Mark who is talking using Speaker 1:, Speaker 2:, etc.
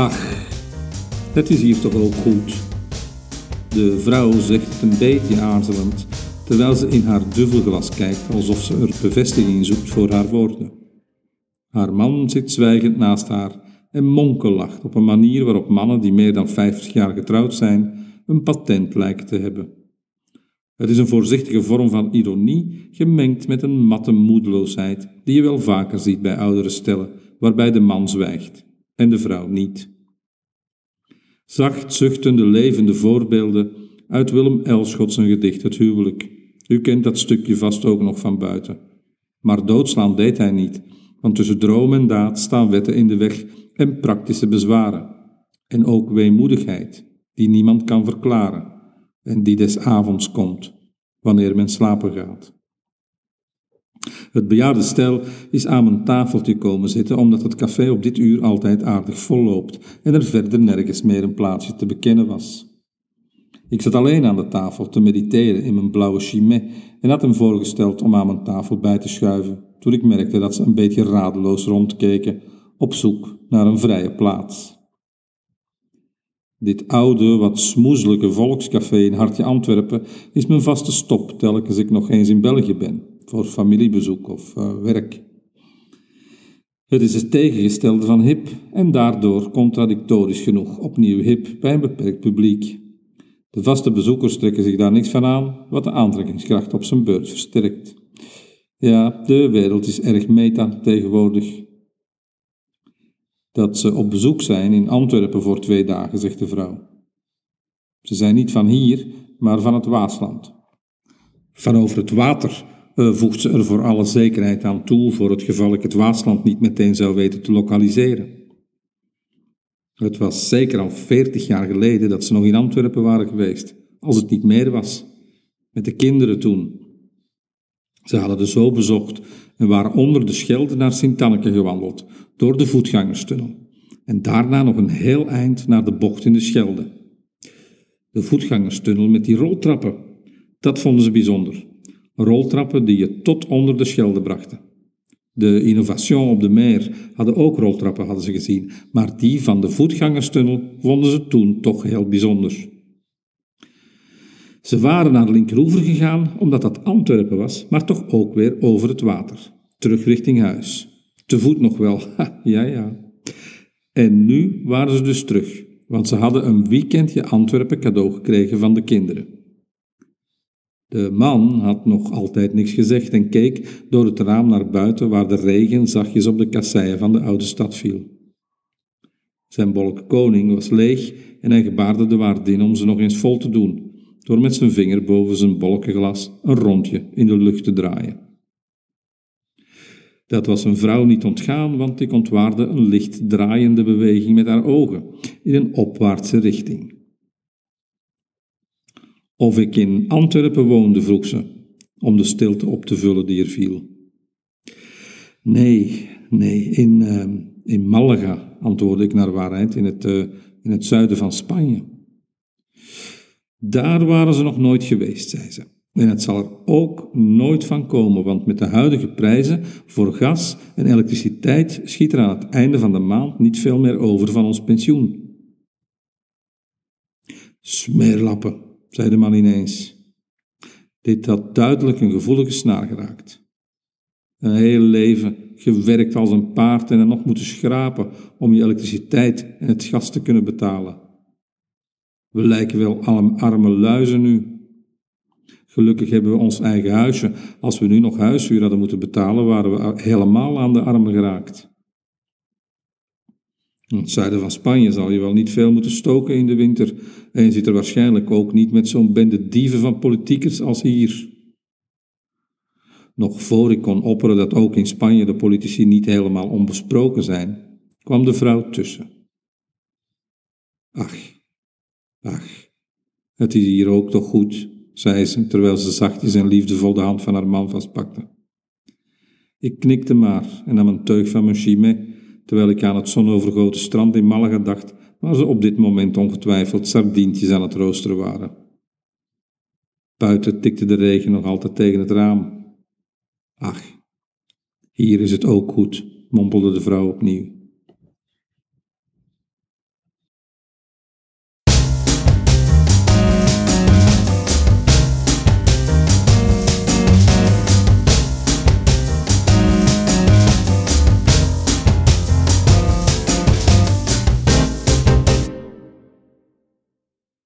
Speaker 1: Ach, het is hier toch ook goed. De vrouw zegt het een beetje aarzelend, terwijl ze in haar duvelglas kijkt alsof ze er bevestiging zoekt voor haar woorden. Haar man zit zwijgend naast haar en monkelacht op een manier waarop mannen die meer dan 50 jaar getrouwd zijn, een patent lijken te hebben. Het is een voorzichtige vorm van ironie, gemengd met een matte moedeloosheid, die je wel vaker ziet bij oudere stellen, waarbij de man zwijgt en de vrouw niet. Zacht zuchtende levende voorbeelden uit Willem Elschot zijn gedicht Het huwelijk. U kent dat stukje vast ook nog van buiten. Maar doodslaan deed hij niet, want tussen droom en daad staan wetten in de weg en praktische bezwaren. En ook weemoedigheid, die niemand kan verklaren en die des avonds komt, wanneer men slapen gaat. Het bejaarde stel is aan mijn tafeltje komen zitten omdat het café op dit uur altijd aardig vol loopt en er verder nergens meer een plaatsje te bekennen was. Ik zat alleen aan de tafel te mediteren in mijn blauwe chimay en had hem voorgesteld om aan mijn tafel bij te schuiven, toen ik merkte dat ze een beetje radeloos rondkeken, op zoek naar een vrije plaats. Dit oude, wat smoezelijke volkscafé in Hartje Antwerpen is mijn vaste stop telkens ik nog eens in België ben voor familiebezoek of uh, werk. Het is het tegengestelde van hip en daardoor contradictorisch genoeg opnieuw hip bij een beperkt publiek. De vaste bezoekers trekken zich daar niks van aan, wat de aantrekkingskracht op zijn beurt versterkt. Ja, de wereld is erg meta tegenwoordig. Dat ze op bezoek zijn in Antwerpen voor twee dagen, zegt de vrouw. Ze zijn niet van hier, maar van het Waasland. Van over het water voegt ze er voor alle zekerheid aan toe voor het geval ik het Waasland niet meteen zou weten te lokaliseren. Het was zeker al veertig jaar geleden dat ze nog in Antwerpen waren geweest, als het niet meer was, met de kinderen toen. Ze hadden de zo bezocht en waren onder de Schelde naar Sint-Anneke gewandeld, door de voetgangerstunnel, en daarna nog een heel eind naar de bocht in de Schelde. De voetgangerstunnel met die roltrappen, dat vonden ze bijzonder roltrappen die je tot onder de Schelde brachten. De Innovation op de Meer hadden ook roltrappen, hadden ze gezien, maar die van de voetgangerstunnel vonden ze toen toch heel bijzonder. Ze waren naar Linkeroever gegaan omdat dat Antwerpen was, maar toch ook weer over het water, terug richting huis. Te voet nog wel, ja ja. En nu waren ze dus terug, want ze hadden een weekendje Antwerpen cadeau gekregen van de kinderen. De man had nog altijd niks gezegd en keek door het raam naar buiten waar de regen zachtjes op de kasseien van de oude stad viel. Zijn bolk koning was leeg en hij gebaarde de waardin om ze nog eens vol te doen, door met zijn vinger boven zijn bolkenglas een rondje in de lucht te draaien. Dat was een vrouw niet ontgaan, want ik ontwaarde een licht draaiende beweging met haar ogen in een opwaartse richting. Of ik in Antwerpen woonde, vroeg ze, om de stilte op te vullen die er viel. Nee, nee, in, uh, in Malaga, antwoordde ik naar waarheid, in het, uh, in het zuiden van Spanje. Daar waren ze nog nooit geweest, zei ze. En het zal er ook nooit van komen, want met de huidige prijzen voor gas en elektriciteit schiet er aan het einde van de maand niet veel meer over van ons pensioen. Smeerlappen, zei de man ineens. Dit had duidelijk een gevoelige snaar geraakt. Een heel leven gewerkt als een paard en nog moeten schrapen om je elektriciteit en het gas te kunnen betalen. We lijken wel arme luizen nu. Gelukkig hebben we ons eigen huisje. Als we nu nog huishuur hadden moeten betalen, waren we helemaal aan de armen geraakt. In het zuiden van Spanje zal je wel niet veel moeten stoken in de winter en je zit er waarschijnlijk ook niet met zo'n bende dieven van politiekers als hier. Nog voor ik kon opperen dat ook in Spanje de politici niet helemaal onbesproken zijn, kwam de vrouw tussen. Ach, ach, het is hier ook toch goed, zei ze, terwijl ze zachtjes en liefdevol de hand van haar man vastpakte. Ik knikte maar en nam een teug van mijn chimay terwijl ik aan het zonovergoten strand in Malaga dacht, waar ze op dit moment ongetwijfeld sardientjes aan het roosteren waren. Buiten tikte de regen nog altijd tegen het raam. Ach, hier is het ook goed, mompelde de vrouw opnieuw.